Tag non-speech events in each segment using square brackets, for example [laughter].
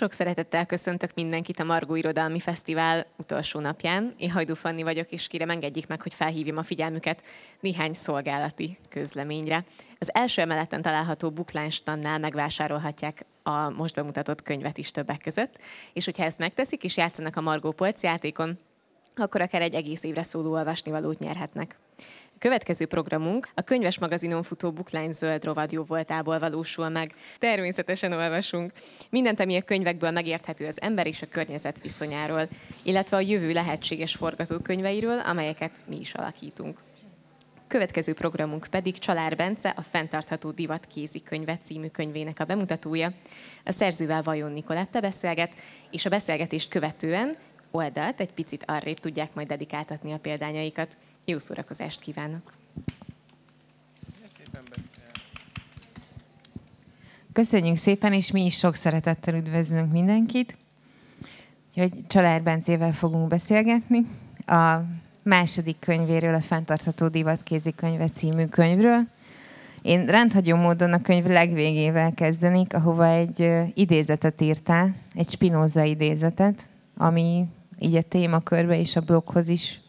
Sok szeretettel köszöntök mindenkit a Margó Irodalmi Fesztivál utolsó napján. Én Hajdú Fanni vagyok, és kérem engedjék meg, hogy felhívjam a figyelmüket néhány szolgálati közleményre. Az első emeleten található Buklánstannál megvásárolhatják a most bemutatott könyvet is többek között, és hogyha ezt megteszik és játszanak a Margó Polc akkor akár egy egész évre szóló olvasnivalót nyerhetnek. Következő programunk a könyves magazinon futó Bookline zöld rovad jó voltából valósul meg. Természetesen olvasunk. Mindent, ami a könyvekből megérthető az ember és a környezet viszonyáról, illetve a jövő lehetséges forgatókönyveiről, amelyeket mi is alakítunk. Következő programunk pedig Csalár Bence, a Fentartható Divat kézikönyve című könyvének a bemutatója. A szerzővel Vajon Nikoletta beszélget, és a beszélgetést követően oldalt egy picit arrébb tudják majd dedikáltatni a példányaikat. Jó szórakozást kívánok! Köszönjük szépen, és mi is sok szeretettel üdvözlünk mindenkit. Úgyhogy Család Bencével fogunk beszélgetni. A második könyvéről, a Fentartható Divat kézikönyve című könyvről. Én rendhagyó módon a könyv legvégével kezdenék, ahova egy idézetet írtál, egy Spinoza idézetet, ami így a témakörbe és a bloghoz is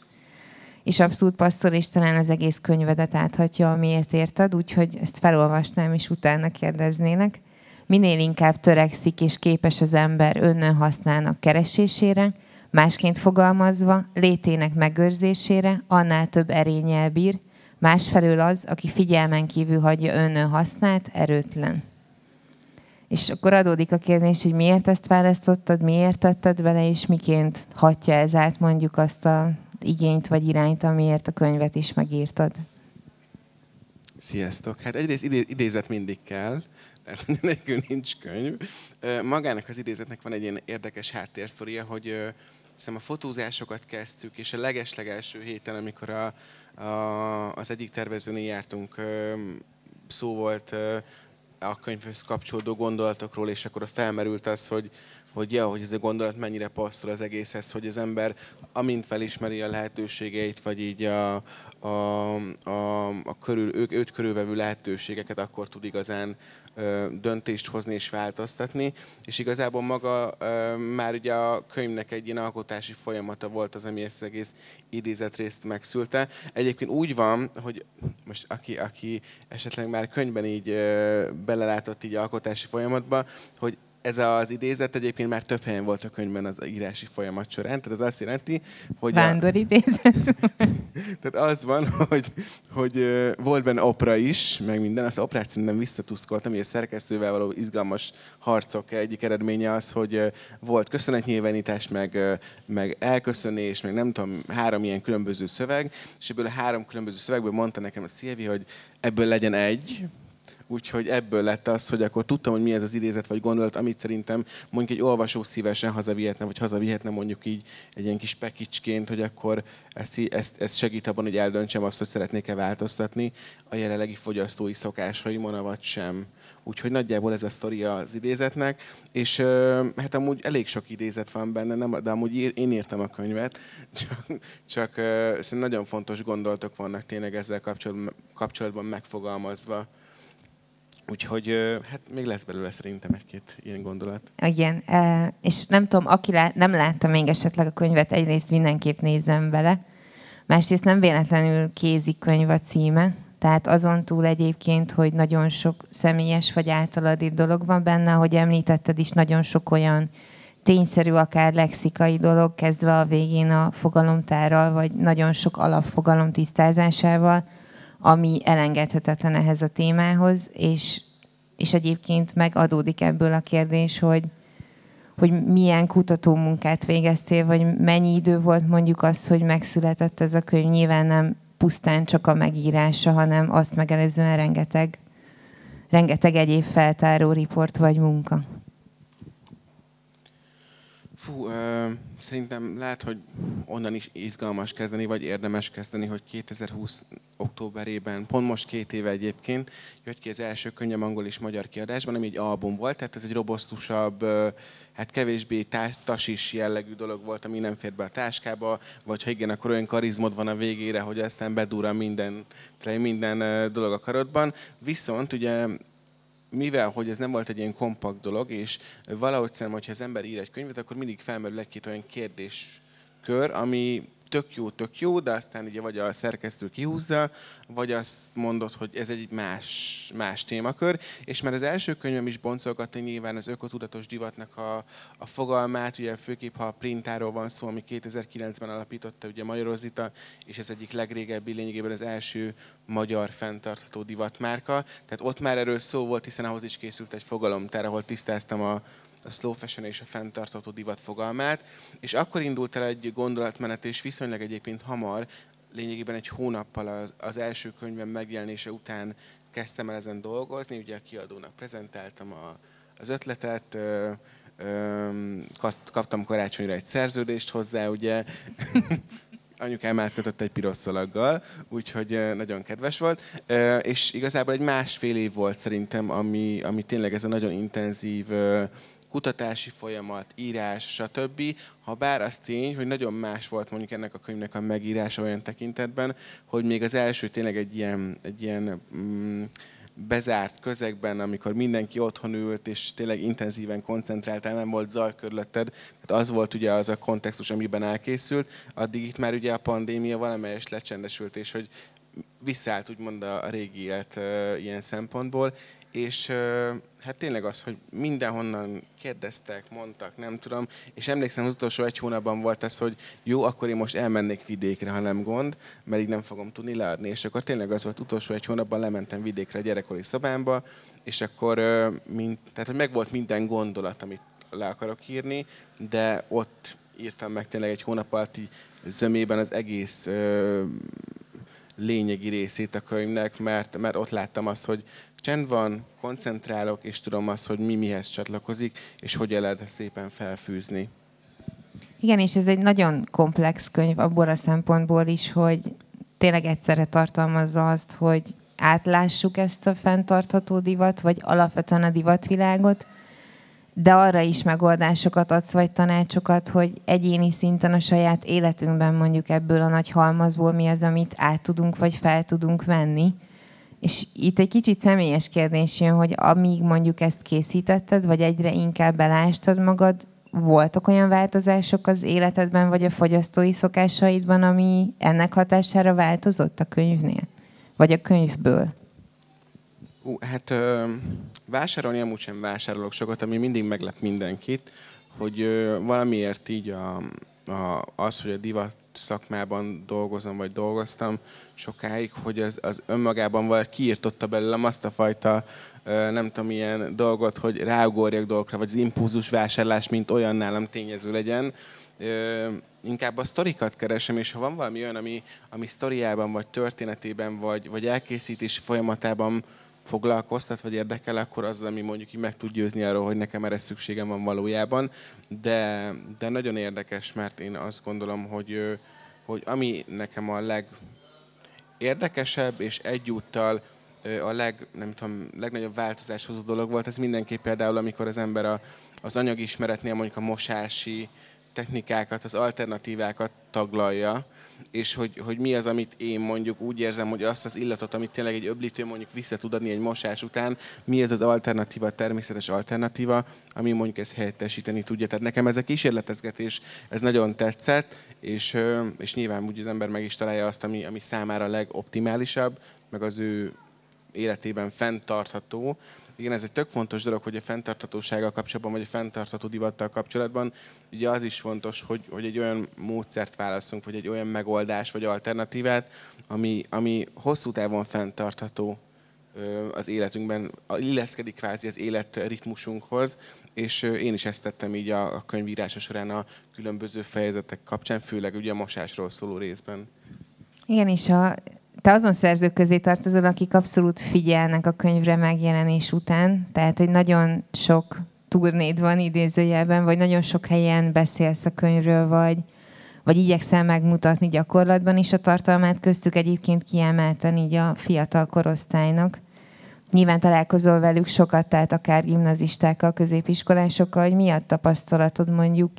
és abszolút passzol, és talán az egész könyvedet áthatja, amiért érted, úgyhogy ezt felolvasnám, és utána kérdeznének. Minél inkább törekszik és képes az ember önnön használnak keresésére, másként fogalmazva, létének megőrzésére, annál több erényel bír, másfelől az, aki figyelmen kívül hagyja önnön hasznát, erőtlen. És akkor adódik a kérdés, hogy miért ezt választottad, miért tetted bele, és miként hatja ez át mondjuk azt a igényt vagy irányt, amiért a könyvet is megírtad. Sziasztok! Hát egyrészt idézet mindig kell, mert [laughs] nélkül nincs könyv. Magának az idézetnek van egy ilyen érdekes háttérsztoria, hogy hiszem a fotózásokat kezdtük, és a legeslegelső héten, amikor a, a, az egyik tervezőnél jártunk, szó volt a könyvhöz kapcsolódó gondolatokról, és akkor felmerült az, hogy, hogy ja, hogy ez a gondolat mennyire passzol az egészhez, hogy az ember amint felismeri a lehetőségeit, vagy így a, a, a, a körül, ő, őt körülvevő lehetőségeket, akkor tud igazán ö, döntést hozni és változtatni. És igazából maga ö, már ugye a könyvnek egy ilyen alkotási folyamata volt az, ami ezt egész idézetrészt megszülte. Egyébként úgy van, hogy most aki, aki esetleg már könyvben így ö, belelátott így alkotási folyamatba, hogy ez az idézet egyébként már több helyen volt a könyvben az írási folyamat során, tehát az azt jelenti, hogy... Vándor a... idézet. [laughs] tehát az van, hogy, hogy volt benne opera is, meg minden, az operát szerintem visszatuszkoltam, hogy a szerkesztővel való izgalmas harcok egyik eredménye az, hogy volt köszönetnyilvánítás, meg, meg elköszönés, meg nem tudom, három ilyen különböző szöveg, és ebből a három különböző szövegből mondta nekem a Szilvi, hogy ebből legyen egy, Úgyhogy ebből lett az, hogy akkor tudtam, hogy mi ez az idézet vagy gondolat, amit szerintem mondjuk egy olvasó szívesen hazavihetne, vagy hazavihetne mondjuk így egy ilyen kis pekicsként, hogy akkor ezt, ezt, ezt segít abban, hogy eldöntsem azt, hogy szeretnék-e változtatni a jelenlegi fogyasztói szokásaimon, vagy sem. Úgyhogy nagyjából ez a sztori az idézetnek, és hát amúgy elég sok idézet van benne, nem, de amúgy én írtam a könyvet, [laughs] csak, csak nagyon fontos gondolatok vannak tényleg ezzel kapcsolatban, kapcsolatban megfogalmazva. Úgyhogy hát még lesz belőle szerintem egy-két ilyen gondolat. Igen, és nem tudom, aki lá- nem látta még esetleg a könyvet, egyrészt mindenképp nézzem bele, másrészt nem véletlenül kézikönyv a címe, tehát azon túl egyébként, hogy nagyon sok személyes vagy általad írt dolog van benne, ahogy említetted is, nagyon sok olyan tényszerű, akár lexikai dolog, kezdve a végén a fogalomtárral, vagy nagyon sok alapfogalom tisztázásával, ami elengedhetetlen ehhez a témához, és, és egyébként megadódik ebből a kérdés, hogy, hogy milyen kutatómunkát végeztél, vagy mennyi idő volt mondjuk az, hogy megszületett ez a könyv. Nyilván nem pusztán csak a megírása, hanem azt megelőzően rengeteg, rengeteg egyéb feltáró riport vagy munka. Fú, ö, szerintem lehet, hogy onnan is izgalmas kezdeni, vagy érdemes kezdeni, hogy 2020 októberében, pont most két éve egyébként, jött ki az első könnyem angol és magyar kiadásban, ami egy album volt, tehát ez egy robosztusabb, hát kevésbé tasis jellegű dolog volt, ami nem fér be a táskába, vagy ha igen, akkor olyan karizmod van a végére, hogy aztán bedúra minden, minden dolog a karodban. Viszont ugye mivel, hogy ez nem volt egy ilyen kompakt dolog, és valahogy szerintem, hogyha az ember ír egy könyvet, akkor mindig felmerül egy-két olyan kérdéskör, ami tök jó, tök jó, de aztán ugye vagy a szerkesztő kihúzza, vagy azt mondod, hogy ez egy más, más témakör. És már az első könyvem is boncolgatta nyilván az ökotudatos divatnak a, a fogalmát, ugye főképp ha a printáról van szó, ami 2009-ben alapította ugye Magyarozita, és ez egyik legrégebbi lényegében az első magyar fenntartható divatmárka. Tehát ott már erről szó volt, hiszen ahhoz is készült egy fogalomtár, ahol tisztáztam a, a slow fashion és a fenntartható divat fogalmát, és akkor indult el egy gondolatmenet, és viszonylag egyébként hamar, lényegében egy hónappal az, első könyvem megjelenése után kezdtem el ezen dolgozni, ugye a kiadónak prezentáltam a, az ötletet, ö, ö, kaptam karácsonyra egy szerződést hozzá, ugye, [laughs] anyukám átkötött egy piros szalaggal, úgyhogy nagyon kedves volt. És igazából egy másfél év volt szerintem, ami, ami tényleg ez a nagyon intenzív kutatási folyamat, írás, stb. Ha bár az tény, hogy nagyon más volt mondjuk ennek a könyvnek a megírása olyan tekintetben, hogy még az első tényleg egy ilyen, egy ilyen mm, bezárt közegben, amikor mindenki otthon ült, és tényleg intenzíven koncentráltál, nem volt zaj körülötted. Tehát az volt ugye az a kontextus, amiben elkészült. Addig itt már ugye a pandémia valamelyest lecsendesült, és hogy visszaállt úgymond a régi élet ilyen szempontból, és hát tényleg az, hogy mindenhonnan kérdeztek, mondtak, nem tudom, és emlékszem, az utolsó egy hónapban volt ez, hogy jó, akkor én most elmennék vidékre, ha nem gond, mert így nem fogom tudni leadni, és akkor tényleg az volt, utolsó egy hónapban lementem vidékre a gyerekkori szobámba, és akkor, mint, tehát hogy megvolt minden gondolat, amit le akarok írni, de ott írtam meg tényleg egy hónap alatt így zömében az egész lényegi részét a könyvnek, mert, mert ott láttam azt, hogy csend van, koncentrálok, és tudom azt, hogy mi mihez csatlakozik, és hogy lehet szépen felfűzni. Igen, és ez egy nagyon komplex könyv abból a szempontból is, hogy tényleg egyszerre tartalmazza azt, hogy átlássuk ezt a fenntartható divat, vagy alapvetően a divatvilágot, de arra is megoldásokat adsz, vagy tanácsokat, hogy egyéni szinten a saját életünkben mondjuk ebből a nagy halmazból mi az, amit át tudunk, vagy fel tudunk venni és itt egy kicsit személyes kérdés jön, hogy amíg mondjuk ezt készítetted, vagy egyre inkább belástad magad, voltak olyan változások az életedben, vagy a fogyasztói szokásaidban, ami ennek hatására változott a könyvnél? Vagy a könyvből? Uh, hát ö, vásárolni amúgy sem vásárolok sokat, ami mindig meglep mindenkit, hogy ö, valamiért így a, a, az, hogy a divat szakmában dolgozom, vagy dolgoztam sokáig, hogy az, az önmagában vagy kiirtotta belőlem azt a fajta, nem tudom, ilyen dolgot, hogy ráugorjak dolgokra, vagy az impulzus vásárlás, mint olyan nálam tényező legyen. Inkább a sztorikat keresem, és ha van valami olyan, ami, ami sztoriában, vagy történetében, vagy, vagy elkészítés folyamatában foglalkoztat, vagy érdekel, akkor az, ami mondjuk így meg tud győzni arról, hogy nekem erre szükségem van valójában. De, de nagyon érdekes, mert én azt gondolom, hogy, hogy ami nekem a legérdekesebb, és egyúttal a leg, nem tudom, legnagyobb változás hozó dolog volt, ez mindenképp például, amikor az ember a, az anyagismeretnél mondjuk a mosási technikákat, az alternatívákat taglalja, és hogy, hogy mi az, amit én mondjuk úgy érzem, hogy azt az illatot, amit tényleg egy öblítő mondjuk vissza tud adni egy mosás után, mi ez az alternatíva, természetes alternatíva, ami mondjuk ezt helyettesíteni tudja. Tehát nekem ez a kísérletezgetés, ez nagyon tetszett, és, és nyilván úgy az ember meg is találja azt, ami, ami számára legoptimálisabb, meg az ő életében fenntartható, igen, ez egy tök fontos dolog, hogy a fenntarthatósággal kapcsolatban, vagy a fenntartható divattal kapcsolatban, ugye az is fontos, hogy, hogy egy olyan módszert válaszunk, vagy egy olyan megoldás, vagy alternatívát, ami, ami hosszú távon fenntartható az életünkben, illeszkedik kvázi az életritmusunkhoz, és én is ezt tettem így a könyvírása során a különböző fejezetek kapcsán, főleg ugye a mosásról szóló részben. Igen, és a te azon szerzők közé tartozol, akik abszolút figyelnek a könyvre megjelenés után, tehát, hogy nagyon sok turnéd van idézőjelben, vagy nagyon sok helyen beszélsz a könyvről, vagy, vagy igyekszel megmutatni gyakorlatban is a tartalmát, köztük egyébként kiemelten így a fiatal korosztálynak. Nyilván találkozol velük sokat, tehát akár gimnazistákkal, középiskolásokkal, hogy mi a tapasztalatod mondjuk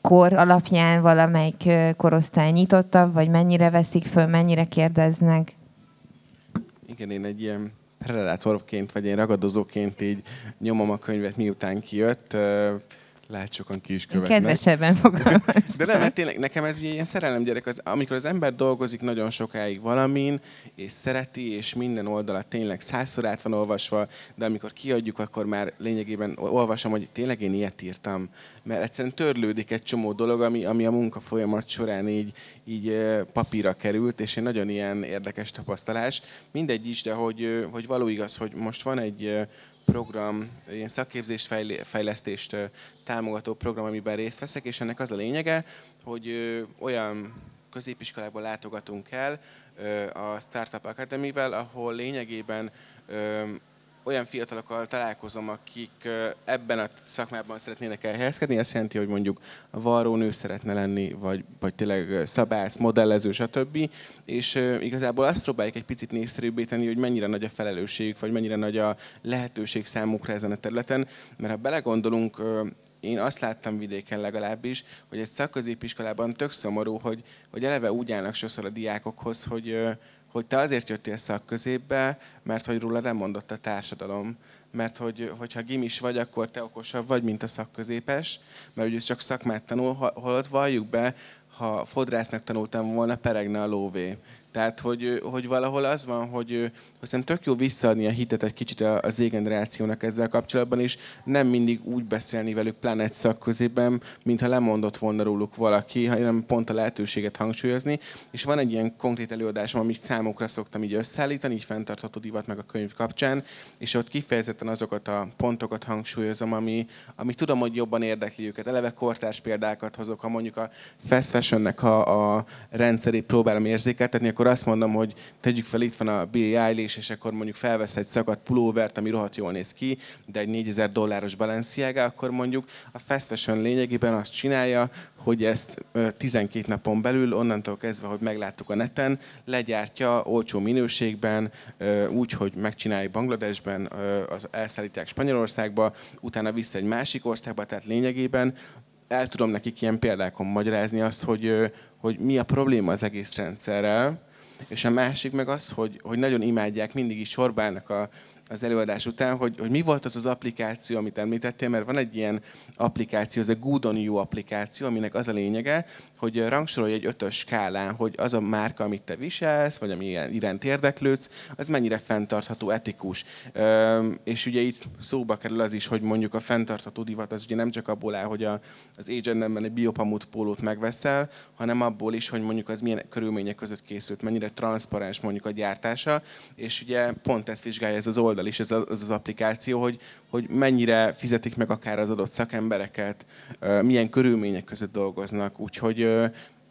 kor alapján valamelyik korosztály nyitottabb, vagy mennyire veszik föl, mennyire kérdeznek? Igen, én egy ilyen predátorként, vagy én ragadozóként így nyomom a könyvet, miután kijött lehet sokan ki is követnek. Kedvesebben [laughs] fogalmaztam. De nem, hát tényleg nekem ez ilyen szerelem gyerek, az, amikor az ember dolgozik nagyon sokáig valamin, és szereti, és minden oldala tényleg százszor át van olvasva, de amikor kiadjuk, akkor már lényegében olvasom, hogy tényleg én ilyet írtam. Mert egyszerűen törlődik egy csomó dolog, ami, ami a munka folyamat során így, így papírra került, és egy nagyon ilyen érdekes tapasztalás. Mindegy is, de hogy, hogy való igaz, hogy most van egy program, ilyen szakképzést, fejlesztést támogató program, amiben részt veszek, és ennek az a lényege, hogy olyan középiskolából látogatunk el a Startup Academy-vel, ahol lényegében olyan fiatalokkal találkozom, akik ebben a szakmában szeretnének elhelyezkedni. Azt jelenti, hogy mondjuk varrónő szeretne lenni, vagy, vagy tényleg szabász, modellező, stb. És igazából azt próbáljuk egy picit népszerűbbé tenni, hogy mennyire nagy a felelősségük, vagy mennyire nagy a lehetőség számukra ezen a területen. Mert ha belegondolunk, én azt láttam vidéken legalábbis, hogy egy szakközépiskolában tök szomorú, hogy, hogy eleve úgy állnak sokszor a diákokhoz, hogy, hogy te azért jöttél szakközépbe, mert hogy róla nem mondott a társadalom. Mert hogy, hogyha gimis vagy, akkor te okosabb vagy, mint a szakközépes, mert ugye csak szakmát tanul, holott valljuk be, ha fodrásznak tanultam volna, peregne a lóvé. Tehát, hogy, hogy valahol az van, hogy, hogy tök jó visszaadni a hitet egy kicsit az Z-generációnak ezzel kapcsolatban, és nem mindig úgy beszélni velük, pláne egy szakközében, mintha lemondott volna róluk valaki, hanem pont a lehetőséget hangsúlyozni. És van egy ilyen konkrét előadásom, amit számukra szoktam így összeállítani, így fenntartható divat meg a könyv kapcsán, és ott kifejezetten azokat a pontokat hangsúlyozom, ami, ami tudom, hogy jobban érdekli őket. Eleve kortárs példákat hozok, ha mondjuk a fast fashionnek a, a rendszerét próbálom érzékeltetni, akkor azt mondom, hogy tegyük fel, itt van a Billie Eilish, és akkor mondjuk felvesz egy szakadt pulóvert, ami rohadt jól néz ki, de egy 4000 dolláros Balenciaga, akkor mondjuk a fast fashion lényegében azt csinálja, hogy ezt 12 napon belül, onnantól kezdve, hogy megláttuk a neten, legyártja olcsó minőségben, úgy, hogy megcsinálja Bangladesben, az elszállítják Spanyolországba, utána vissza egy másik országba, tehát lényegében el tudom nekik ilyen példákon magyarázni azt, hogy, hogy mi a probléma az egész rendszerrel, és a másik meg az, hogy, hogy nagyon imádják, mindig is sorbálnak a, az előadás után, hogy, hogy mi volt az az applikáció, amit említettél, mert van egy ilyen applikáció, ez a Good on You applikáció, aminek az a lényege, hogy rangsorolj egy ötös skálán, hogy az a márka, amit te viselsz, vagy ami iránt érdeklődsz, az mennyire fenntartható, etikus. És ugye itt szóba kerül az is, hogy mondjuk a fenntartható divat az ugye nem csak abból áll, hogy az H&M-ben egy biopamut pólót megveszel, hanem abból is, hogy mondjuk az milyen körülmények között készült, mennyire transzparens mondjuk a gyártása, és ugye pont ezt vizsgálja ez az oldal is, ez az, az applikáció, hogy, hogy mennyire fizetik meg akár az adott szakembereket, milyen körülmények között dolgoznak, úgyhogy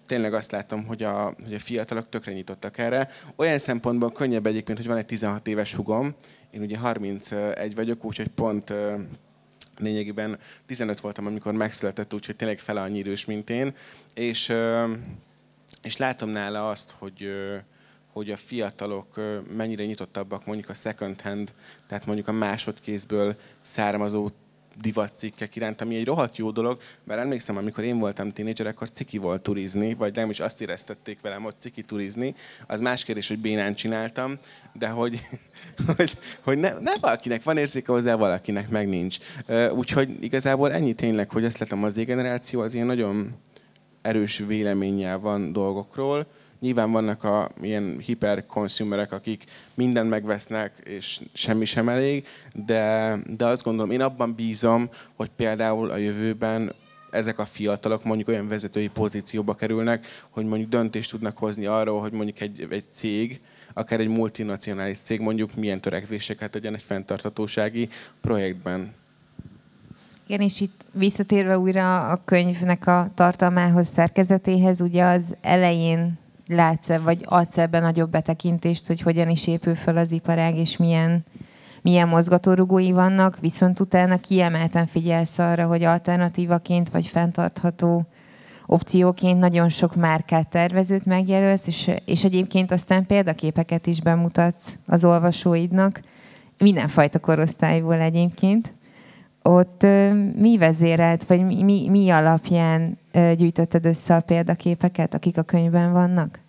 tényleg azt látom, hogy a, hogy a fiatalok tökre nyitottak erre. Olyan szempontból könnyebb egyébként, hogy van egy 16 éves hugom, én ugye 31 vagyok, úgyhogy pont lényegében 15 voltam, amikor megszületett, úgyhogy tényleg fele annyi idős, mint én, és, és látom nála azt, hogy, hogy a fiatalok mennyire nyitottabbak mondjuk a second hand, tehát mondjuk a másodkézből származó divatcikkek iránt, ami egy rohadt jó dolog, mert emlékszem, amikor én voltam tínédzser, akkor ciki volt turizni, vagy nem is azt éreztették velem, hogy ciki turizni. Az más kérdés, hogy bénán csináltam, de hogy, [laughs] hogy, hogy ne, ne valakinek van érzéke hozzá, valakinek meg nincs. Úgyhogy igazából ennyi tényleg, hogy azt látom, az generáció az ilyen nagyon erős véleménnyel van dolgokról, Nyilván vannak a ilyen hiperkonsumerek, akik mindent megvesznek, és semmi sem elég, de, de azt gondolom, én abban bízom, hogy például a jövőben ezek a fiatalok mondjuk olyan vezetői pozícióba kerülnek, hogy mondjuk döntést tudnak hozni arról, hogy mondjuk egy, egy cég, akár egy multinacionális cég mondjuk milyen törekvéseket tegyen egy fenntarthatósági projektben. Igen, és itt visszatérve újra a könyvnek a tartalmához, szerkezetéhez, ugye az elején látsz-e, vagy adsz ebben nagyobb betekintést, hogy hogyan is épül fel az iparág, és milyen, milyen mozgatórugói vannak, viszont utána kiemelten figyelsz arra, hogy alternatívaként vagy fenntartható opcióként nagyon sok márkát tervezőt megjelölsz, és, és egyébként aztán példaképeket is bemutatsz az olvasóidnak, mindenfajta korosztályból egyébként. Ott mi vezérelt, vagy mi, mi, alapján gyűjtötted össze a példaképeket, akik a könyvben vannak?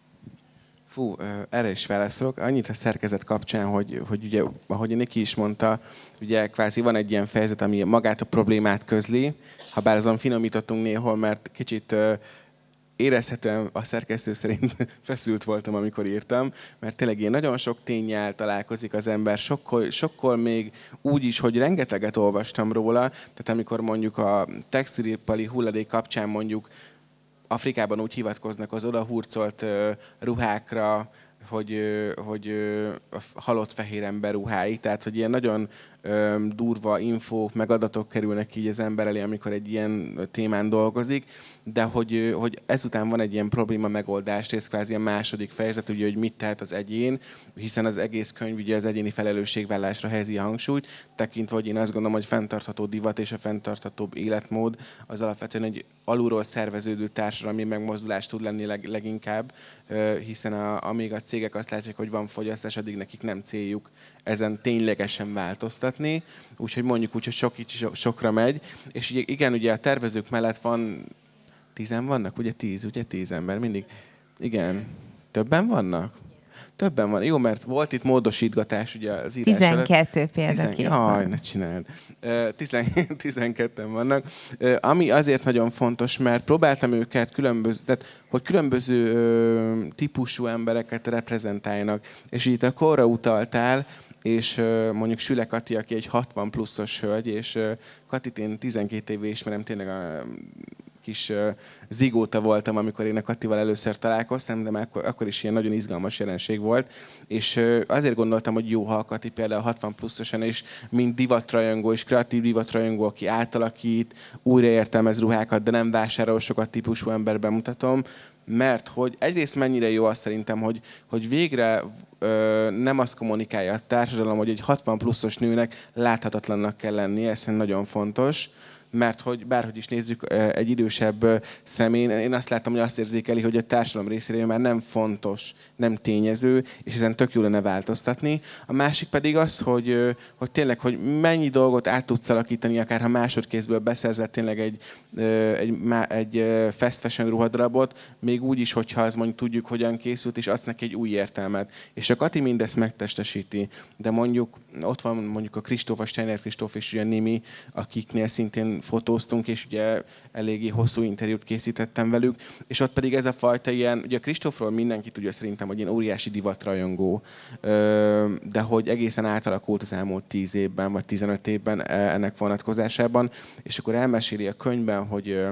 Fú, erre is válaszolok. Annyit a szerkezet kapcsán, hogy, hogy ugye, ahogy Niki is mondta, ugye kvázi van egy ilyen fejezet, ami magát a problémát közli, ha bár azon finomítottunk néhol, mert kicsit érezhetően a szerkesztő szerint [laughs] feszült voltam, amikor írtam, mert tényleg én nagyon sok tényel találkozik az ember, sokkal, sokkal még úgy is, hogy rengeteget olvastam róla, tehát amikor mondjuk a textilipari hulladék kapcsán mondjuk Afrikában úgy hivatkoznak az odahurcolt ruhákra, hogy, hogy halott fehér ember ruhái, tehát hogy ilyen nagyon durva infók, meg adatok kerülnek így az ember elé, amikor egy ilyen témán dolgozik, de hogy, hogy ezután van egy ilyen probléma megoldás rész, kvázi a második fejezet, ugye, hogy mit tehet az egyén, hiszen az egész könyv ugye az egyéni felelősségvállásra helyezi a hangsúlyt, tekintve, hogy én azt gondolom, hogy fenntartható divat és a fenntarthatóbb életmód az alapvetően egy alulról szerveződő társadalmi megmozdulás tud lenni leg, leginkább, hiszen a, amíg a cégek azt látják, hogy van fogyasztás, addig nekik nem céljuk ezen ténylegesen változtatni, úgyhogy mondjuk úgy, hogy sok így sokra megy, és igen, ugye a tervezők mellett van, tizen vannak, ugye tíz, ugye tíz ember, mindig, igen, többen vannak? Többen van. Jó, mert volt itt módosítgatás ugye az írás 12 például. Jaj, ne csináld. Tizen, [laughs] 12 vannak. Ami azért nagyon fontos, mert próbáltam őket különböző, tehát hogy különböző típusú embereket reprezentáljanak. És itt a korra utaltál, és mondjuk Süle Kati, aki egy 60 pluszos hölgy, és Katit én 12 éve ismerem, tényleg a kis zigóta voltam, amikor én a Katival először találkoztam, de már akkor, akkor is ilyen nagyon izgalmas jelenség volt. És azért gondoltam, hogy jó, ha a Kati például 60 pluszosan, és mint divatrajongó, és kreatív divatrajongó, aki átalakít, újraértelmez ruhákat, de nem vásárol sokat típusú emberben mutatom, mert hogy egyrészt mennyire jó azt szerintem, hogy, hogy végre ö, nem azt kommunikálja a társadalom, hogy egy 60 pluszos nőnek láthatatlannak kell lennie, ez nagyon fontos mert hogy bárhogy is nézzük egy idősebb szemén, én azt láttam, hogy azt érzékeli, hogy a társadalom részéről már nem fontos, nem tényező, és ezen tök jó lenne változtatni. A másik pedig az, hogy, hogy tényleg, hogy mennyi dolgot át tudsz alakítani, akár ha másodkézből beszerzett tényleg egy, egy, egy fast fashion ruhadarabot, még úgy is, hogyha az mondjuk tudjuk, hogyan készült, és azt neki egy új értelmet. És a Kati mindezt megtestesíti. De mondjuk ott van mondjuk a Kristóf, a Steiner Kristóf és ugye Nimi, akiknél szintén fotóztunk, és ugye eléggé hosszú interjút készítettem velük, és ott pedig ez a fajta ilyen, ugye Kristófról mindenki tudja szerintem, hogy ilyen óriási divatrajongó, de hogy egészen átalakult az elmúlt 10 évben, vagy 15 évben e, ennek vonatkozásában, és akkor elmeséli a könyvben, hogy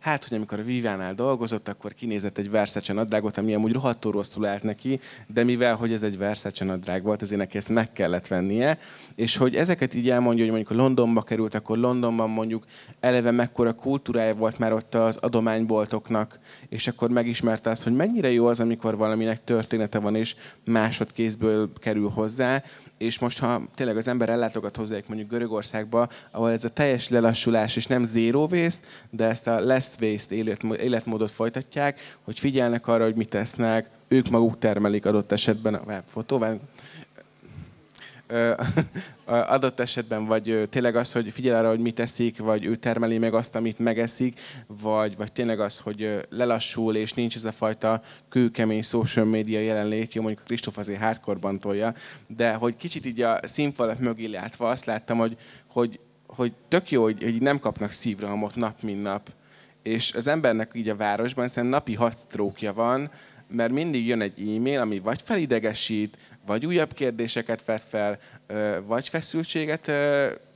hát, hogy amikor a Vivánál dolgozott, akkor kinézett egy Versace nadrágot, ami amúgy rohadtul rosszul állt neki, de mivel, hogy ez egy Versace nadrág volt, ezért neki ezt meg kellett vennie, és hogy ezeket így elmondja, hogy mondjuk Londonba került, akkor Londonban mondjuk eleve mekkora kultúrája volt már ott az adományboltoknak, és akkor megismerte azt, hogy mennyire jó az, amikor valaminek története van, és másodkézből kerül hozzá, és most, ha tényleg az ember ellátogat hozzájuk mondjuk Görögországba, ahol ez a teljes lelassulás, és nem waste, de ezt a less waste életmódot folytatják, hogy figyelnek arra, hogy mit tesznek, ők maguk termelik adott esetben a webfotóban, adott esetben, vagy tényleg az, hogy figyel arra, hogy mit teszik, vagy ő termeli meg azt, amit megeszik, vagy, vagy tényleg az, hogy lelassul, és nincs ez a fajta kőkemény social media jelenlét, jó, mondjuk Kristóf azért hardcore tolja, de hogy kicsit így a színfalak mögé látva azt láttam, hogy, hogy, hogy tök jó, hogy, hogy nem kapnak szívrohamot nap, mint nap. És az embernek így a városban szerintem napi hat van, mert mindig jön egy e-mail, ami vagy felidegesít, vagy újabb kérdéseket vet fel, vagy feszültséget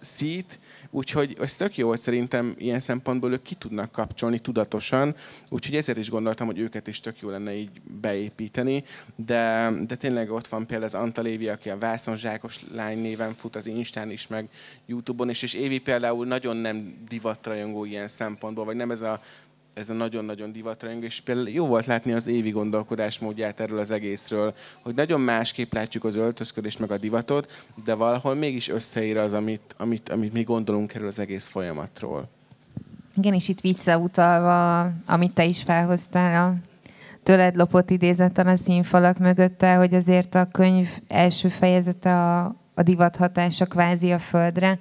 szít, úgyhogy ez tök jó, hogy szerintem ilyen szempontból ők ki tudnak kapcsolni tudatosan, úgyhogy ezért is gondoltam, hogy őket is tök jó lenne így beépíteni, de, de tényleg ott van például az Antalévi, aki a vászonzsákos lány néven fut az Instán is, meg Youtube-on is, és Évi például nagyon nem divatrajongó ilyen szempontból, vagy nem ez a ez a nagyon-nagyon divatrend, és például jó volt látni az évi gondolkodásmódját erről az egészről, hogy nagyon másképp látjuk az öltözködést meg a divatot, de valahol mégis összeír az, amit, amit, amit mi gondolunk erről az egész folyamatról. Igen, és itt visszautalva, amit te is felhoztál a tőled lopott idézetten a színfalak mögötte, hogy azért a könyv első fejezete a, a divat hatása kvázi a földre,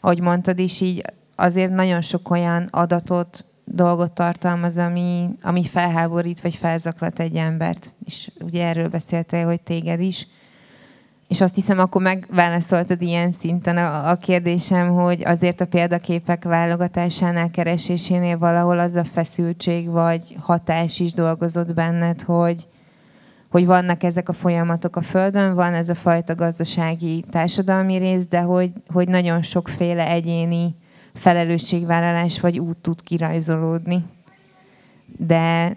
ahogy mondtad is, így azért nagyon sok olyan adatot dolgot tartalmaz, ami, ami felháborít vagy felzaklat egy embert. És ugye erről beszéltél, hogy téged is. És azt hiszem, akkor megválaszoltad ilyen szinten a, a kérdésem, hogy azért a példaképek válogatásánál, keresésénél valahol az a feszültség vagy hatás is dolgozott benned, hogy, hogy vannak ezek a folyamatok a Földön, van ez a fajta gazdasági, társadalmi rész, de hogy, hogy nagyon sokféle egyéni felelősségvállalás vagy út tud kirajzolódni. De,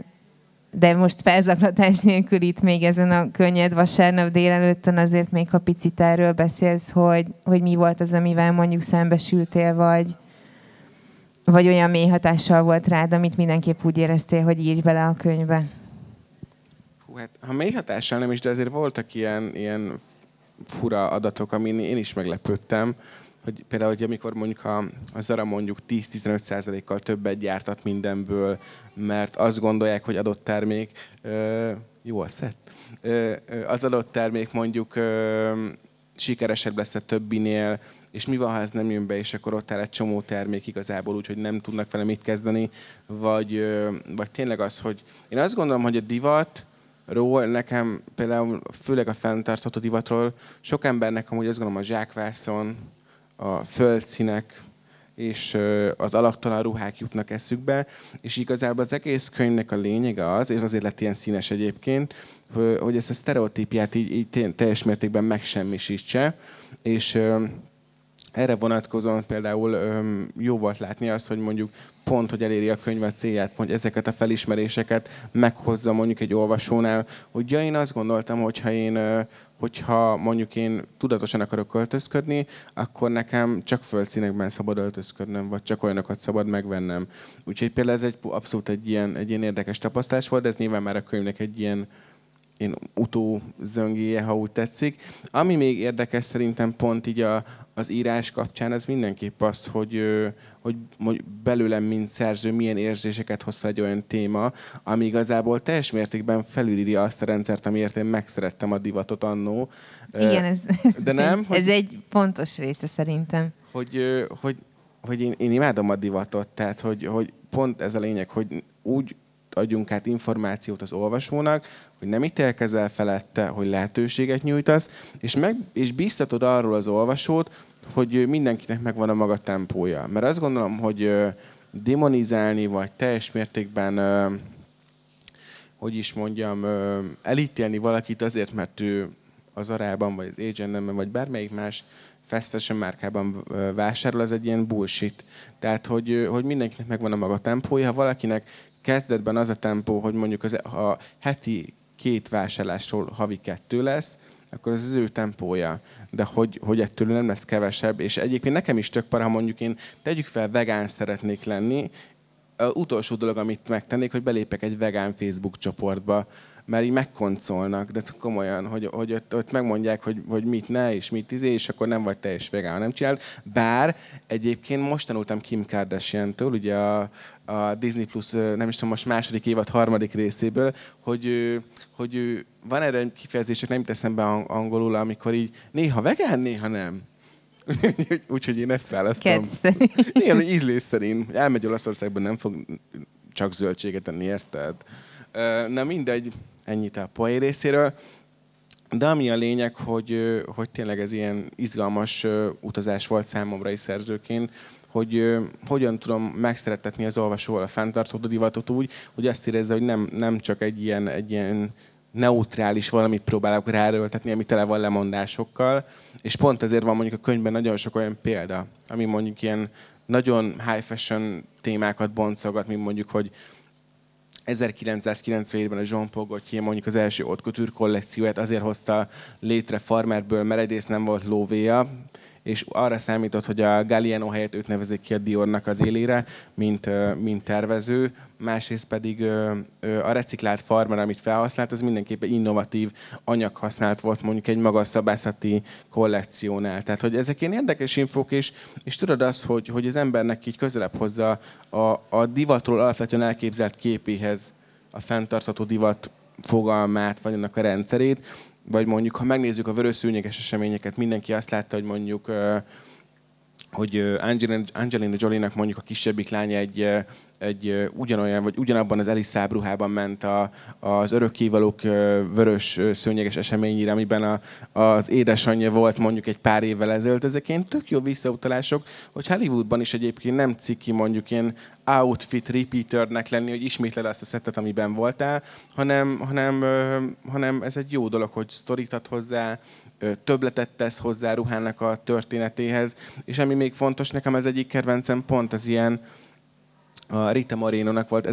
de most felzaklatás nélkül itt még ezen a könnyed vasárnap délelőttön azért még ha picit erről beszélsz, hogy, hogy mi volt az, amivel mondjuk szembesültél, vagy, vagy olyan mély hatással volt rád, amit mindenképp úgy éreztél, hogy írj bele a könyvbe. Hú, hát ha mély hatással nem is, de azért voltak ilyen, ilyen fura adatok, amin én is meglepődtem hogy például, hogy amikor mondjuk a, a Zara mondjuk 10-15%-kal többet gyártat mindenből, mert azt gondolják, hogy adott termék, ö, jó a szett, ö, az adott termék mondjuk ö, sikeresebb lesz a többinél, és mi van, ha ez nem jön be, és akkor ott áll egy csomó termék igazából úgy, hogy nem tudnak vele mit kezdeni, vagy, vagy tényleg az, hogy én azt gondolom, hogy a divat, ról nekem például főleg a fenntartható divatról sok embernek amúgy azt gondolom a zsákvászon, a földszínek és az alaktalan ruhák jutnak eszükbe, és igazából az egész könyvnek a lényege az, és azért lett ilyen színes egyébként, hogy ezt a sztereotípiát így, így teljes mértékben megsemmisítse, és erre vonatkozóan például jó volt látni azt, hogy mondjuk pont, hogy eléri a könyv a célját, hogy ezeket a felismeréseket meghozza mondjuk egy olvasónál, hogy ja, én azt gondoltam, hogyha én hogyha mondjuk én tudatosan akarok költözködni, akkor nekem csak földszínekben szabad öltözködnöm, vagy csak olyanokat szabad megvennem. Úgyhogy például ez egy abszolút egy ilyen, egy ilyen érdekes tapasztalás volt, de ez nyilván már a könyvnek egy ilyen, én utó zöngéje, ha úgy tetszik. Ami még érdekes szerintem pont így a, az írás kapcsán, az mindenképp az, hogy, hogy, hogy belőlem, mint szerző, milyen érzéseket hoz fel egy olyan téma, ami igazából teljes mértékben felülírja azt a rendszert, amiért én megszerettem a divatot annó. Igen, ez, ez, De nem, egy, hogy, ez egy pontos része szerintem. Hogy, hogy, hogy én, én imádom a divatot, tehát hogy, hogy pont ez a lényeg, hogy úgy adjunk át információt az olvasónak, hogy nem ítélkezel felette, hogy lehetőséget nyújtasz, és, meg, és biztatod arról az olvasót, hogy mindenkinek megvan a maga tempója. Mert azt gondolom, hogy demonizálni, vagy teljes mértékben, hogy is mondjam, elítélni valakit azért, mert ő az arában, vagy az agent vagy bármelyik más fast fashion márkában vásárol, az egy ilyen bullshit. Tehát, hogy, hogy mindenkinek megvan a maga tempója. Ha valakinek kezdetben az a tempó, hogy mondjuk az, a heti két vásárlásról havi kettő lesz, akkor ez az ő tempója. De hogy, hogy ettől nem lesz kevesebb. És egyébként nekem is tök para, ha mondjuk én tegyük fel, vegán szeretnék lenni, az utolsó dolog, amit megtennék, hogy belépek egy vegán Facebook csoportba, mert így megkoncolnak, de komolyan, hogy, hogy ott, ott megmondják, hogy, hogy mit ne, és mit izé, és akkor nem vagy teljes vegán, nem csinál. Bár egyébként most tanultam Kim Kardashian-től, ugye a, a Disney Plus, nem is tudom, most második évad harmadik részéből, hogy, hogy van erre kifejezések, nem teszem be angolul, amikor így néha vegán, néha nem. [laughs] Úgyhogy én ezt választom. [laughs] Igen, hogy ízlés szerint. Elmegy Olaszországban, nem fog csak zöldséget enni, érted? Na mindegy, ennyit a poé részéről. De ami a lényeg, hogy, hogy tényleg ez ilyen izgalmas utazás volt számomra is szerzőként, hogy hogyan tudom megszeretetni az olvasóval a fenntartható divatot úgy, hogy azt érezze, hogy nem, nem csak egy ilyen, egy ilyen neutrális valamit próbálok ráerőltetni, ami tele van lemondásokkal. És pont ezért van mondjuk a könyvben nagyon sok olyan példa, ami mondjuk ilyen nagyon high fashion témákat boncolgat, mint mondjuk, hogy 1997-ben a Jean Paul Gaultier mondjuk az első haute couture kollekcióját azért hozta létre farmerből, mert egyrészt nem volt lóvéja, és arra számított, hogy a Galliano helyett őt nevezik ki a Diornak az élére, mint, mint tervező, másrészt pedig a reciklált farmer, amit felhasznált, az mindenképpen innovatív anyag használt volt mondjuk egy magas szabászati kollekciónál. Tehát, hogy ezek ilyen érdekes infók, és, és tudod azt, hogy, hogy az embernek így közelebb hozza a, a divatról alapvetően elképzelt képéhez a fenntartható divat fogalmát, vagy annak a rendszerét, vagy mondjuk, ha megnézzük a vörös eseményeket, mindenki azt látta, hogy mondjuk hogy Angelina, Angelina Jolie-nak mondjuk a kisebbik lánya egy, egy ugyanolyan, vagy ugyanabban az Eliszáb ruhában ment a, az örökkévalók vörös szőnyeges eseményére, amiben a, az édesanyja volt mondjuk egy pár évvel ezelőtt. Ezek ilyen tök jó visszautalások, hogy Hollywoodban is egyébként nem ciki mondjuk ilyen outfit repeaternek lenni, hogy ismétled azt a szettet, amiben voltál, hanem, hanem, hanem ez egy jó dolog, hogy sztorítat hozzá, többletet tesz hozzá ruhának a történetéhez, és ami még fontos, nekem ez egyik kedvencem pont az ilyen, a Rita Moreno-nak volt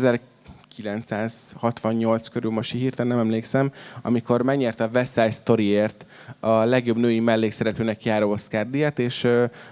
1968 körül, most hirtelen nem emlékszem, amikor megnyerte a West Side Storyért a legjobb női mellékszereplőnek járó Oscar díjat, és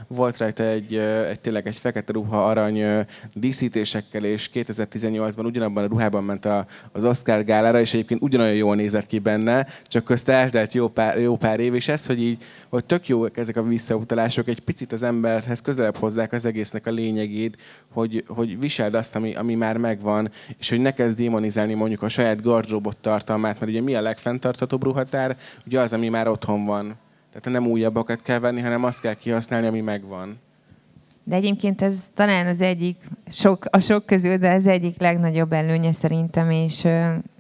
volt rajta egy, egy tényleg egy fekete ruha arany díszítésekkel, és 2018-ban ugyanabban a ruhában ment a, az Oscar gálára, és egyébként ugyanolyan jól nézett ki benne, csak közt eltelt jó pár, jó pár év, és ez, hogy így, hogy tök jó ezek a visszautalások, egy picit az emberhez közelebb hozzák az egésznek a lényegét, hogy, hogy viseld azt, ami, ami már megvan, és hogy ne kezd démonizálni mondjuk a saját gardróbot tartalmát, mert ugye mi a legfenntarthatóbb ruhatár? Ugye az, ami már otthon van. Tehát nem újabbakat kell venni, hanem azt kell kihasználni, ami megvan. De egyébként ez talán az egyik, sok, a sok közül, de az egyik legnagyobb előnye szerintem, és,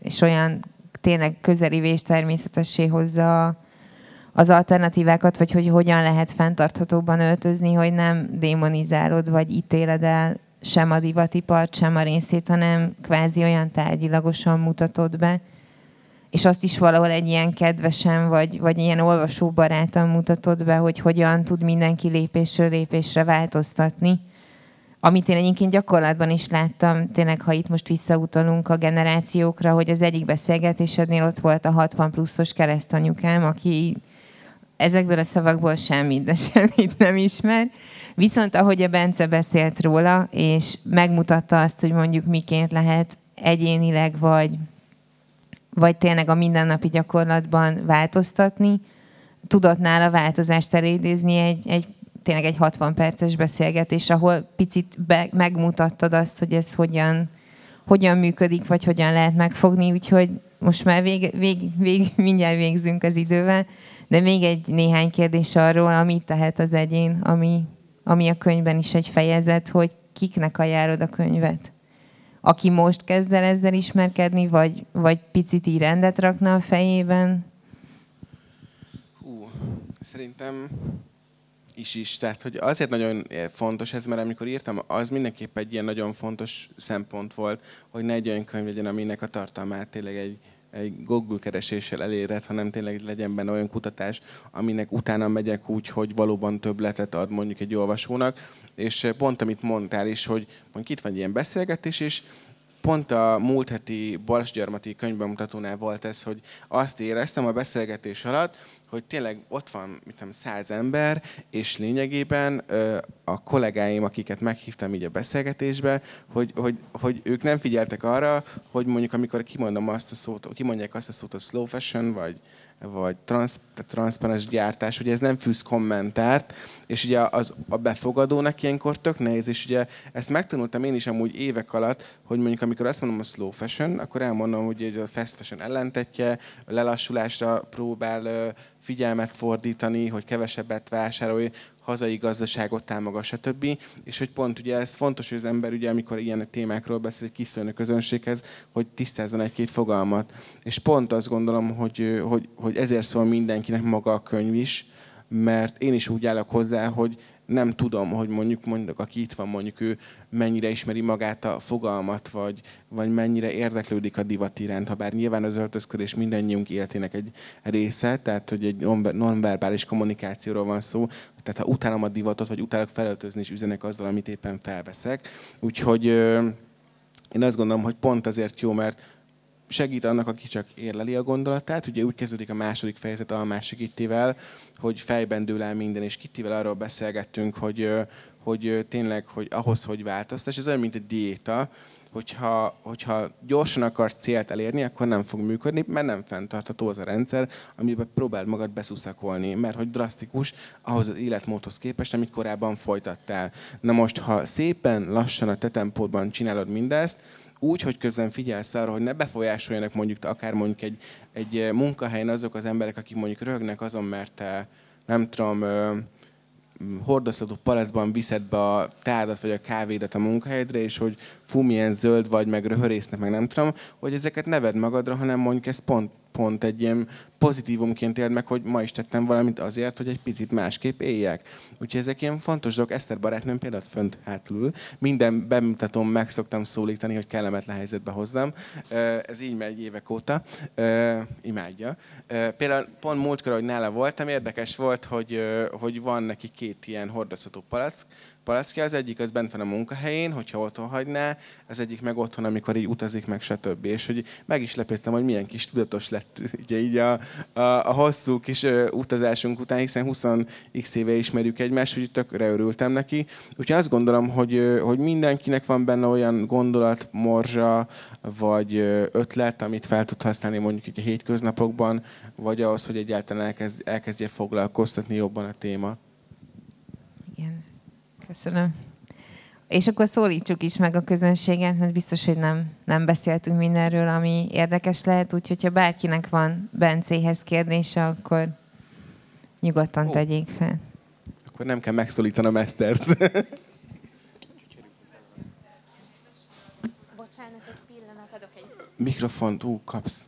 és olyan tényleg közeli és természetessé hozza az alternatívákat, vagy hogy hogyan lehet fenntarthatóban öltözni, hogy nem démonizálod, vagy ítéled el sem a divatipart, sem a részét, hanem kvázi olyan tárgyilagosan mutatod be, és azt is valahol egy ilyen kedvesen, vagy, vagy ilyen olvasóbarátan mutatod be, hogy hogyan tud mindenki lépésről lépésre változtatni. Amit én egyébként gyakorlatban is láttam, tényleg, ha itt most visszautalunk a generációkra, hogy az egyik beszélgetésednél ott volt a 60 pluszos keresztanyukám, aki ezekből a szavakból semmit, de [laughs] semmit nem ismer. Viszont ahogy a Bence beszélt róla, és megmutatta azt, hogy mondjuk miként lehet egyénileg, vagy, vagy tényleg a mindennapi gyakorlatban változtatni, tudott nála változást elidézni egy, egy tényleg egy 60 perces beszélgetés, ahol picit be, megmutattad azt, hogy ez hogyan, hogyan működik, vagy hogyan lehet megfogni, úgyhogy most már vég, vég, vég, mindjárt végzünk az idővel, de még egy néhány kérdés arról, amit tehet az egyén, ami, ami a könyvben is egy fejezet, hogy kiknek ajánlod a könyvet? Aki most kezd el ezzel ismerkedni, vagy, vagy picit így rendet rakna a fejében? Hú, szerintem is is. Tehát, hogy azért nagyon fontos ez, mert amikor írtam, az mindenképp egy ilyen nagyon fontos szempont volt, hogy ne egy olyan könyv legyen, aminek a tartalmát tényleg egy egy Google kereséssel eléred, hanem tényleg legyen benne olyan kutatás, aminek utána megyek úgy, hogy valóban többletet ad mondjuk egy olvasónak. És pont amit mondtál is, hogy mondjuk itt van egy ilyen beszélgetés is, pont a múlt heti Balsgyarmati könyvbemutatónál volt ez, hogy azt éreztem a beszélgetés alatt, hogy tényleg ott van, mit tudom, száz ember, és lényegében a kollégáim, akiket meghívtam így a beszélgetésbe, hogy, hogy, hogy ők nem figyeltek arra, hogy mondjuk amikor kimondom azt a szót, kimondják azt a szót, hogy slow fashion, vagy, vagy transz, transzparens gyártás, ugye ez nem fűz kommentárt, és ugye az, a befogadónak ilyenkor tök nehéz, és ugye ezt megtanultam én is amúgy évek alatt, hogy mondjuk amikor azt mondom a slow fashion, akkor elmondom, hogy a fast fashion ellentetje, a lelassulásra próbál figyelmet fordítani, hogy kevesebbet vásárolj, hazai gazdaságot támogat, stb. És hogy pont ugye ez fontos, hogy az ember ugye, amikor ilyen témákról beszél, hogy kiszóljon a közönséghez, hogy tisztázzon egy-két fogalmat. És pont azt gondolom, hogy, hogy, hogy ezért szól mindenkinek maga a könyv is, mert én is úgy állok hozzá, hogy nem tudom, hogy mondjuk, mondjuk aki itt van, mondjuk ő mennyire ismeri magát a fogalmat, vagy, vagy mennyire érdeklődik a divat iránt, ha bár nyilván az öltözködés mindannyiunk életének egy része, tehát hogy egy nonverbális kommunikációról van szó, tehát ha utálom a divatot, vagy utálok felöltözni, és üzenek azzal, amit éppen felveszek. Úgyhogy én azt gondolom, hogy pont azért jó, mert segít annak, aki csak érleli a gondolatát. Ugye úgy kezdődik a második fejezet a másik Kittivel, hogy fejben dől el minden, és Kittivel arról beszélgettünk, hogy, hogy tényleg, hogy ahhoz, hogy változtas, ez olyan, mint egy diéta, hogyha, hogyha gyorsan akarsz célt elérni, akkor nem fog működni, mert nem fenntartható az a rendszer, amiben próbáld magad beszuszakolni, mert hogy drasztikus ahhoz az életmódhoz képest, amit korábban folytattál. Na most, ha szépen lassan a te tempódban csinálod mindezt, úgy, hogy közben figyelsz arra, hogy ne befolyásoljanak mondjuk akár mondjuk egy, egy munkahelyen azok az emberek, akik mondjuk röhögnek azon, mert te nem tudom, hordozható palacban viszed be a tádat vagy a kávédat a munkahelyedre, és hogy fú, milyen zöld vagy, meg röhörésznek, meg nem tudom, hogy ezeket neved magadra, hanem mondjuk ez pont pont egy ilyen pozitívumként éld meg, hogy ma is tettem valamit azért, hogy egy picit másképp éljek. Úgyhogy ezek ilyen fontos dolgok. Eszter barátnőm például fönt hátul. Minden bemutatom, meg szoktam szólítani, hogy kellemetlen helyzetbe hozzam. Ez így megy évek óta. Imádja. Például pont múltkor, hogy nála voltam, érdekes volt, hogy, hogy van neki két ilyen hordozható palack, palackja, az egyik az bent van a munkahelyén, hogyha otthon hagyná, az egyik meg otthon, amikor így utazik meg, stb. És hogy meg is lepődtem, hogy milyen kis tudatos lett [laughs] ugye így a, a, a hosszú kis utazásunk után, hiszen 20 x éve ismerjük egymást, hogy tökre örültem neki. Úgyhogy azt gondolom, hogy, hogy mindenkinek van benne olyan gondolat, morzsa, vagy ötlet, amit fel tud használni mondjuk így a hétköznapokban, vagy ahhoz, hogy egyáltalán elkezd, elkezdje foglalkoztatni jobban a téma. Köszönöm. És akkor szólítsuk is meg a közönséget, mert biztos, hogy nem, nem beszéltünk mindenről, ami érdekes lehet, úgyhogy ha bárkinek van Bencéhez kérdése, akkor nyugodtan oh. tegyék fel. Akkor nem kell megszólítanom Esztert. Bocsánat, egy pillanat, adok egy... Mikrofont, ú, kapsz.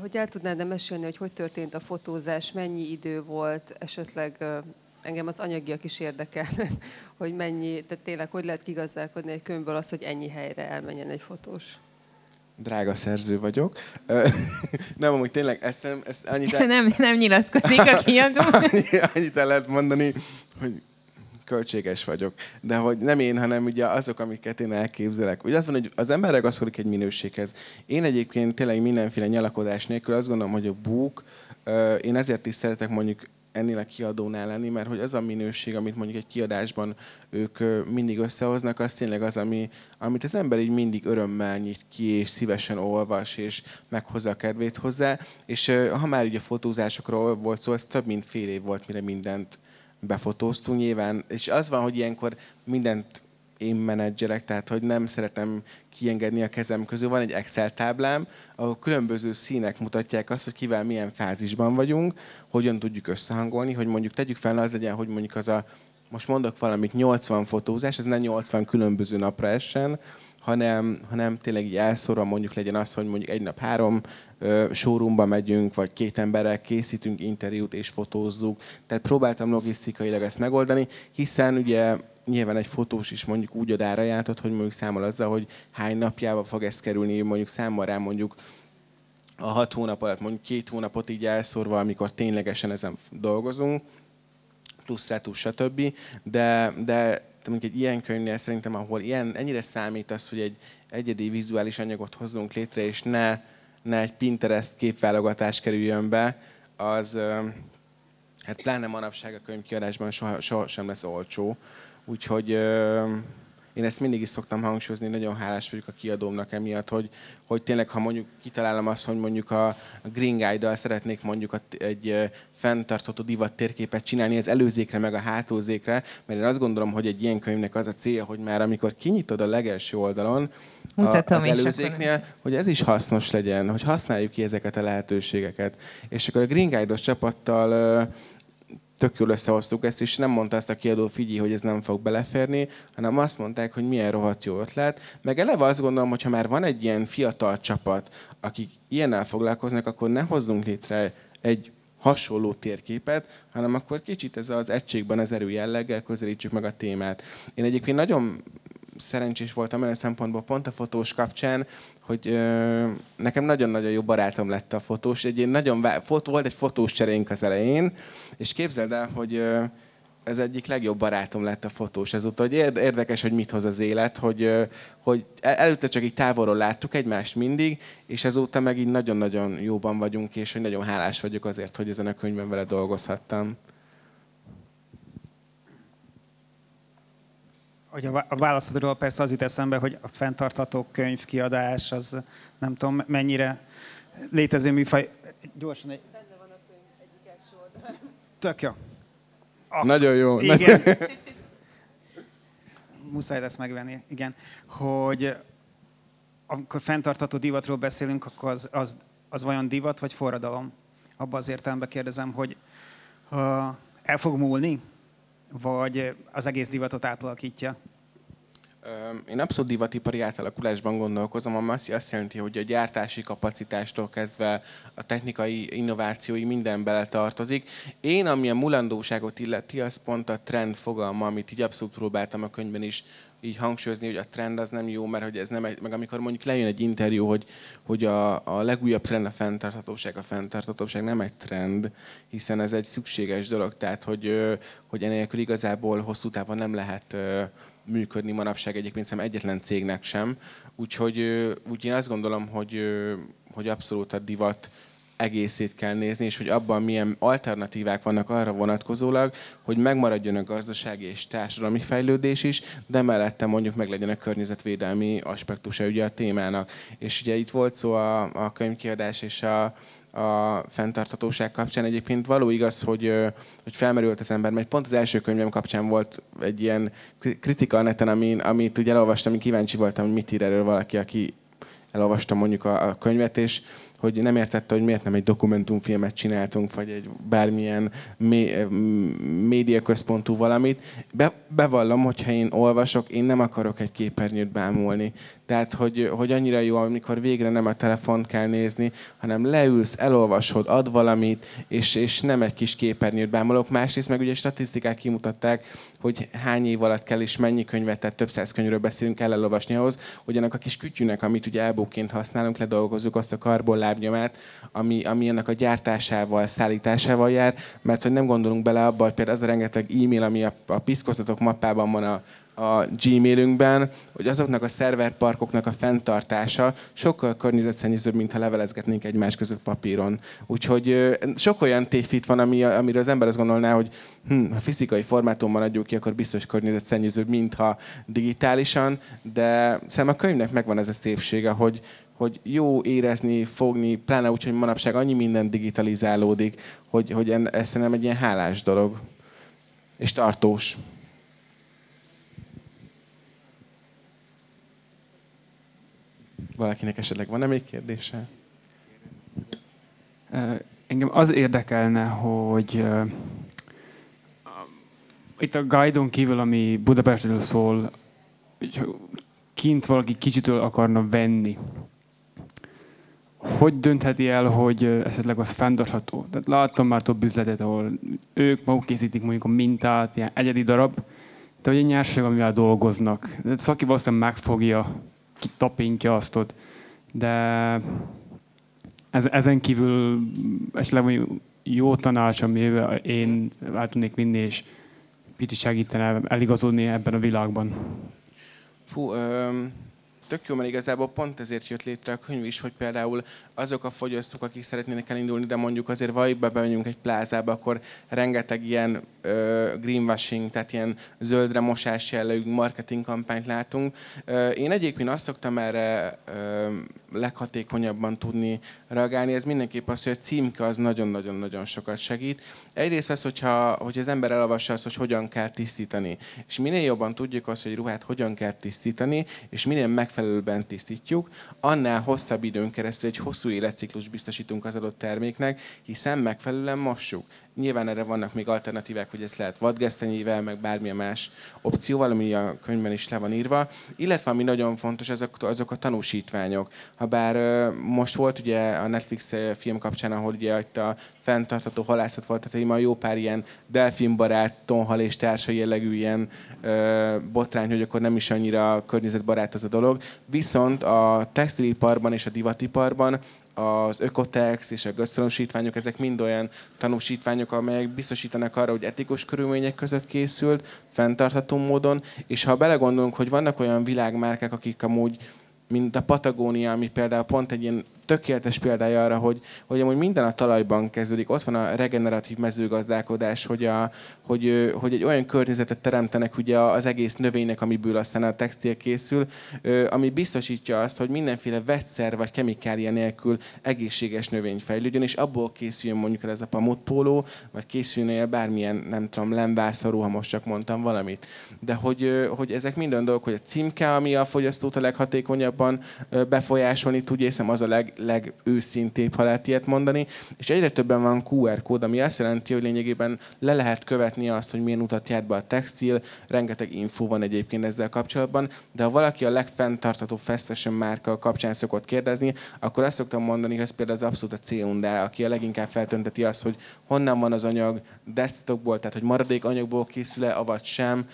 Hogy el tudnád mesélni, hogy hogy történt a fotózás, mennyi idő volt, esetleg engem az anyagiak is érdekel, [laughs] hogy mennyi, tehát tényleg hogy lehet kigazdálkodni egy könyvből az, hogy ennyi helyre elmenjen egy fotós. Drága szerző vagyok. [laughs] nem, amúgy tényleg ezt, ezt annyit el... [laughs] nem, nem nyilatkozik a kiadó. annyit el lehet mondani, hogy költséges vagyok. De hogy nem én, hanem ugye azok, amiket én elképzelek. Ugye az van, hogy az ember ragaszkodik egy minőséghez. Én egyébként tényleg mindenféle nyalakodás nélkül azt gondolom, hogy a búk, én ezért is szeretek mondjuk ennél a kiadónál lenni, mert hogy az a minőség, amit mondjuk egy kiadásban ők mindig összehoznak, az tényleg az, ami, amit az ember így mindig örömmel nyit ki, és szívesen olvas, és meghozza a kedvét hozzá. És ha már ugye fotózásokról volt szó, ez több mint fél év volt, mire mindent befotóztunk nyilván. És az van, hogy ilyenkor mindent én menedzserek, tehát hogy nem szeretem kiengedni a kezem közül. Van egy Excel táblám, ahol különböző színek mutatják azt, hogy kivel milyen fázisban vagyunk, hogyan tudjuk összehangolni, hogy mondjuk tegyük fel, az legyen, hogy mondjuk az a, most mondok valamit, 80 fotózás, ez nem 80 különböző napra essen, hanem, hanem tényleg így elszorva mondjuk legyen az, hogy mondjuk egy nap három showroomba megyünk, vagy két emberrel készítünk interjút és fotózzuk. Tehát próbáltam logisztikailag ezt megoldani, hiszen ugye nyilván egy fotós is mondjuk úgy ad árajátot, hogy mondjuk számol azzal, hogy hány napjába fog ez kerülni, mondjuk számol rá mondjuk a hat hónap alatt, mondjuk két hónapot így elszórva, amikor ténylegesen ezen dolgozunk, plusz retús, stb. De, de mondjuk egy ilyen könyvnél szerintem, ahol ilyen, ennyire számít az, hogy egy egyedi vizuális anyagot hozzunk létre, és ne, ne egy Pinterest képválogatás kerüljön be, az hát pláne manapság a könyvkiadásban soha, soha sem lesz olcsó. Úgyhogy én ezt mindig is szoktam hangsúlyozni, nagyon hálás vagyok a kiadómnak emiatt, hogy, hogy tényleg, ha mondjuk kitalálom azt, hogy mondjuk a Green Guide-dal szeretnék mondjuk egy fenntartható divat térképet csinálni az előzékre, meg a hátulzékre, mert én azt gondolom, hogy egy ilyen könyvnek az a célja, hogy már amikor kinyitod a legelső oldalon, Mutatom az előzéknél, hogy ez is hasznos legyen, hogy használjuk ki ezeket a lehetőségeket. És akkor a Green Guide-os csapattal tök jól összehoztuk ezt, és nem mondta ezt a kiadó figyelj, hogy ez nem fog beleférni, hanem azt mondták, hogy milyen rohadt jó ötlet. Meg eleve azt gondolom, hogy ha már van egy ilyen fiatal csapat, akik ilyennel foglalkoznak, akkor ne hozzunk létre egy hasonló térképet, hanem akkor kicsit ez az egységben az erő jelleggel közelítsük meg a témát. Én egyébként nagyon szerencsés voltam olyan szempontból pont a fotós kapcsán, hogy ö, nekem nagyon-nagyon jó barátom lett a fotós. Egy nagyon fotó, volt egy fotós cserénk az elején, és képzeld el, hogy ö, ez egyik legjobb barátom lett a fotós ezúttal, hogy érdekes, hogy mit hoz az élet, hogy, hogy előtte csak így távolról láttuk egymást mindig, és ezóta meg így nagyon-nagyon jóban vagyunk, és hogy nagyon hálás vagyok azért, hogy ezen a könyvben vele dolgozhattam. Hogy a választodról persze az jut eszembe, hogy a fenntartható könyvkiadás, az nem tudom mennyire létező műfaj. Gyorsan egy... Tök jó. Ak- Nagyon jó. Igen. [laughs] Muszáj lesz megvenni, igen. Hogy amikor fenntartható divatról beszélünk, akkor az, az, az vajon divat vagy forradalom? Abban az értelemben kérdezem, hogy el fog múlni, vagy az egész divatot átalakítja? Én abszolút divatipari átalakulásban gondolkozom, ami azt jelenti, hogy a gyártási kapacitástól kezdve a technikai innovációi minden bele tartozik. Én, ami a mulandóságot illeti, az pont a trend fogalma, amit így abszolút próbáltam a könyvben is így hangsúlyozni, hogy a trend az nem jó, mert hogy ez nem egy, meg amikor mondjuk lejön egy interjú, hogy, hogy a, a legújabb trend a fenntarthatóság, a fenntarthatóság nem egy trend, hiszen ez egy szükséges dolog, tehát hogy, hogy enélkül igazából hosszú távon nem lehet működni manapság egyébként szerintem egyetlen cégnek sem. Úgyhogy úgy én azt gondolom, hogy, hogy abszolút a divat egészét kell nézni, és hogy abban milyen alternatívák vannak arra vonatkozólag, hogy megmaradjon a gazdasági és társadalmi fejlődés is, de mellette mondjuk meg legyen a környezetvédelmi aspektusa ugye a témának. És ugye itt volt szó a, a könyvkiadás és a, a fenntarthatóság kapcsán. Egyébként való igaz, hogy, hogy felmerült az ember, mert pont az első könyvem kapcsán volt egy ilyen kritika a neten, amin, amit ugye elolvastam, kíváncsi voltam, hogy mit ír erről valaki, aki elolvastam mondjuk a, a könyvet, és hogy nem értette, hogy miért nem egy dokumentumfilmet csináltunk, vagy egy bármilyen mé- médiaközpontú valamit. Be, bevallom, hogyha én olvasok, én nem akarok egy képernyőt bámulni. Tehát, hogy, hogy annyira jó, amikor végre nem a telefont kell nézni, hanem leülsz, elolvasod, ad valamit, és, és nem egy kis képernyőt bámulok. Másrészt meg ugye statisztikák kimutatták, hogy hány év alatt kell és mennyi könyvet, tehát több száz könyvről beszélünk, kell elolvasni ahhoz, hogy annak a kis kütyűnek, amit ugye elbóként használunk, ledolgozzuk azt a karbonlábnyomát, ami, ami ennek a gyártásával, szállításával jár, mert hogy nem gondolunk bele abba, hogy például az a rengeteg e-mail, ami a, a piszkozatok mappában van a, a Gmailünkben, hogy azoknak a szerverparkoknak a fenntartása sokkal környezetszennyezőbb, mint ha levelezgetnénk egymás között papíron. Úgyhogy sok olyan tévhit van, ami, amiről az ember azt gondolná, hogy hm, ha fizikai formátumban adjuk ki, akkor biztos környezetszennyezőbb, mint ha digitálisan, de szerintem a könyvnek megvan ez a szépsége, hogy, hogy jó érezni, fogni, pláne úgy, hogy manapság annyi minden digitalizálódik, hogy, hogy ez szerintem egy ilyen hálás dolog. És tartós. Valakinek esetleg van-e még kérdése? Engem az érdekelne, hogy itt a guide kívül, ami Budapestről szól, hogy kint valaki kicsitől akarna venni, hogy döntheti el, hogy esetleg az fenntartható? Tehát láttam már több üzletet, ahol ők maguk készítik mondjuk a mintát, ilyen egyedi darab, de hogy a nyerség, amivel dolgoznak. De szaki valószínűleg megfogja, kitapintja azt ott, de ez, ezen kívül esetleg jó tanács, amivel én el tudnék vinni, és picit segítene eligazodni ebben a világban. Fú, um tök jó, mert igazából pont ezért jött létre a könyv is, hogy például azok a fogyasztók, akik szeretnének elindulni, de mondjuk azért valljuk be, bemegyünk egy plázába, akkor rengeteg ilyen ö, greenwashing, tehát ilyen zöldre mosás jellegű marketing kampányt látunk. Ö, én egyébként azt szoktam erre ö, leghatékonyabban tudni reagálni, ez mindenképp az, hogy a címke az nagyon-nagyon-nagyon sokat segít. Egyrészt az, hogyha, hogy az ember elolvassa azt, hogy hogyan kell tisztítani. És minél jobban tudjuk azt, hogy ruhát hogyan kell tisztítani, és minél megfelelőben tisztítjuk, annál hosszabb időn keresztül egy hosszú életciklus biztosítunk az adott terméknek, hiszen megfelelően mossuk. Nyilván erre vannak még alternatívák, hogy ezt lehet vadgesztenyével, meg bármilyen más opcióval, ami a könyvben is le van írva. Illetve ami nagyon fontos, azok, azok a tanúsítványok. Habár most volt ugye a Netflix film kapcsán, ahol ugye itt a fenntartható halászat volt, tehát ma jó pár ilyen delfinbarát, tonhal és társai jellegű ilyen ö, botrány, hogy akkor nem is annyira környezetbarát az a dolog. Viszont a textiliparban és a divatiparban az Ökotex és a gazdanosítványok, ezek mind olyan tanúsítványok, amelyek biztosítanak arra, hogy etikus körülmények között készült, fenntartható módon, és ha belegondolunk, hogy vannak olyan világmárkák, akik amúgy mint a Patagónia, ami például pont egy ilyen tökéletes példája arra, hogy, hogy amúgy minden a talajban kezdődik. Ott van a regeneratív mezőgazdálkodás, hogy, a, hogy, hogy egy olyan környezetet teremtenek ugye az egész növénynek, amiből aztán a textil készül, ami biztosítja azt, hogy mindenféle vegyszer vagy kemikália nélkül egészséges növény fejlődjön, és abból készüljön mondjuk ez a pamutpóló, vagy készüljön el bármilyen, nem tudom, lemvászorú, ha most csak mondtam valamit. De hogy, hogy ezek minden dolgok, hogy a címke, ami a fogyasztót a leghatékonyabban befolyásolni tudja, hiszem az a leg, leg, legőszintébb, ha lehet ilyet mondani, és egyre többen van QR kód, ami azt jelenti, hogy lényegében le lehet követni azt, hogy milyen utat járt be a textil, rengeteg info van egyébként ezzel kapcsolatban, de ha valaki a legfenntartató fast fashion márka kapcsán szokott kérdezni, akkor azt szoktam mondani, hogy ez például az abszolút a Ceunda, aki a leginkább feltönteti azt, hogy honnan van az anyag, deadstockból, tehát hogy maradék anyagból készül-e, avagy sem,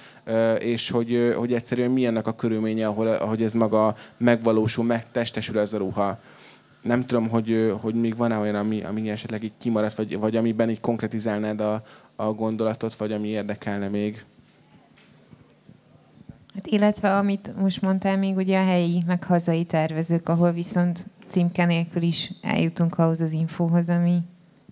és hogy, hogy egyszerűen mi annak a körülménye, ahol, ahogy ez maga megvalósul, megtestesül ez a ruha. Nem tudom, hogy, hogy még van-e olyan, ami, ami esetleg így kimaradt, vagy, vagy amiben így konkretizálnád a, a gondolatot, vagy ami érdekelne még. Hát illetve amit most mondtál, még ugye a helyi, meg hazai tervezők, ahol viszont címke nélkül is eljutunk ahhoz az infóhoz, ami,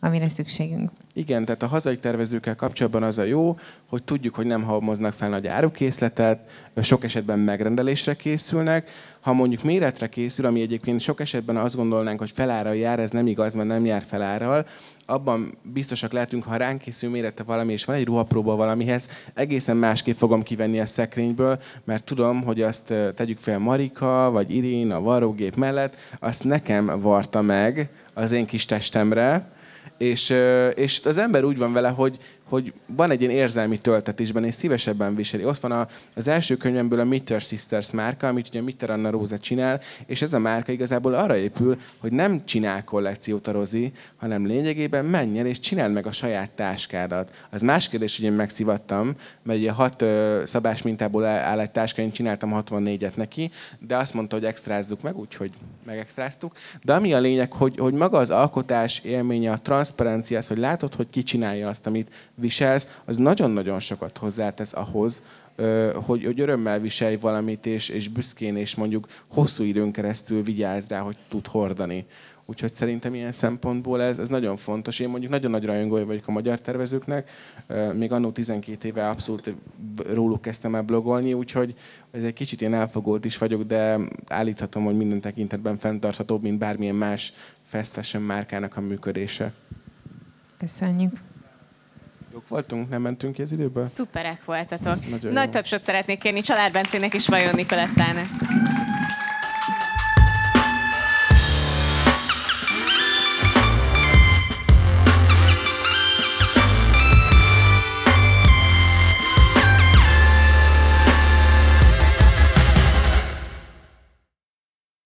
amire szükségünk. Igen, tehát a hazai tervezőkkel kapcsolatban az a jó, hogy tudjuk, hogy nem halmoznak fel nagy árukészletet, sok esetben megrendelésre készülnek. Ha mondjuk méretre készül, ami egyébként sok esetben azt gondolnánk, hogy felára jár, ez nem igaz, mert nem jár felárral, abban biztosak lehetünk, ha ránk készül mérete valami, és van egy ruhapróba valamihez, egészen másképp fogom kivenni a szekrényből, mert tudom, hogy azt tegyük fel Marika, vagy Irin a varrógép mellett, azt nekem varta meg az én kis testemre, és, és az ember úgy van vele, hogy, hogy van egy ilyen érzelmi töltetésben, és szívesebben viseli. Ott van a, az első könyvemből a Mitter Sisters márka, amit ugye Mitter Anna Róza csinál, és ez a márka igazából arra épül, hogy nem csinál kollekciót a Rozi, hanem lényegében menjen és csináld meg a saját táskádat. Az más kérdés, hogy én megszivattam, mert ugye hat ö, szabás mintából áll egy táska, én csináltam 64-et neki, de azt mondta, hogy extrázzuk meg, úgyhogy megextráztuk. De ami a lényeg, hogy, hogy maga az alkotás élménye, a transzparencia, az, hogy látod, hogy ki csinálja azt, amit viselsz, az nagyon-nagyon sokat hozzátesz ahhoz, hogy, hogy örömmel viselj valamit, és, és büszkén, és mondjuk hosszú időn keresztül vigyázz rá, hogy tud hordani. Úgyhogy szerintem ilyen szempontból ez, ez nagyon fontos. Én mondjuk nagyon nagy rajongója vagyok a magyar tervezőknek. Még annó 12 éve abszolút róluk kezdtem el blogolni, úgyhogy ez egy kicsit ilyen elfogult is vagyok, de állíthatom, hogy minden tekintetben fenntarthatóbb, mint bármilyen más fast fashion márkának a működése. Köszönjük. Jók voltunk? Nem mentünk ki az időből? Szuperek voltatok. Nagyon Nagy jó. tapsot szeretnék kérni Csalár Bencének és Vajon Nikolettának.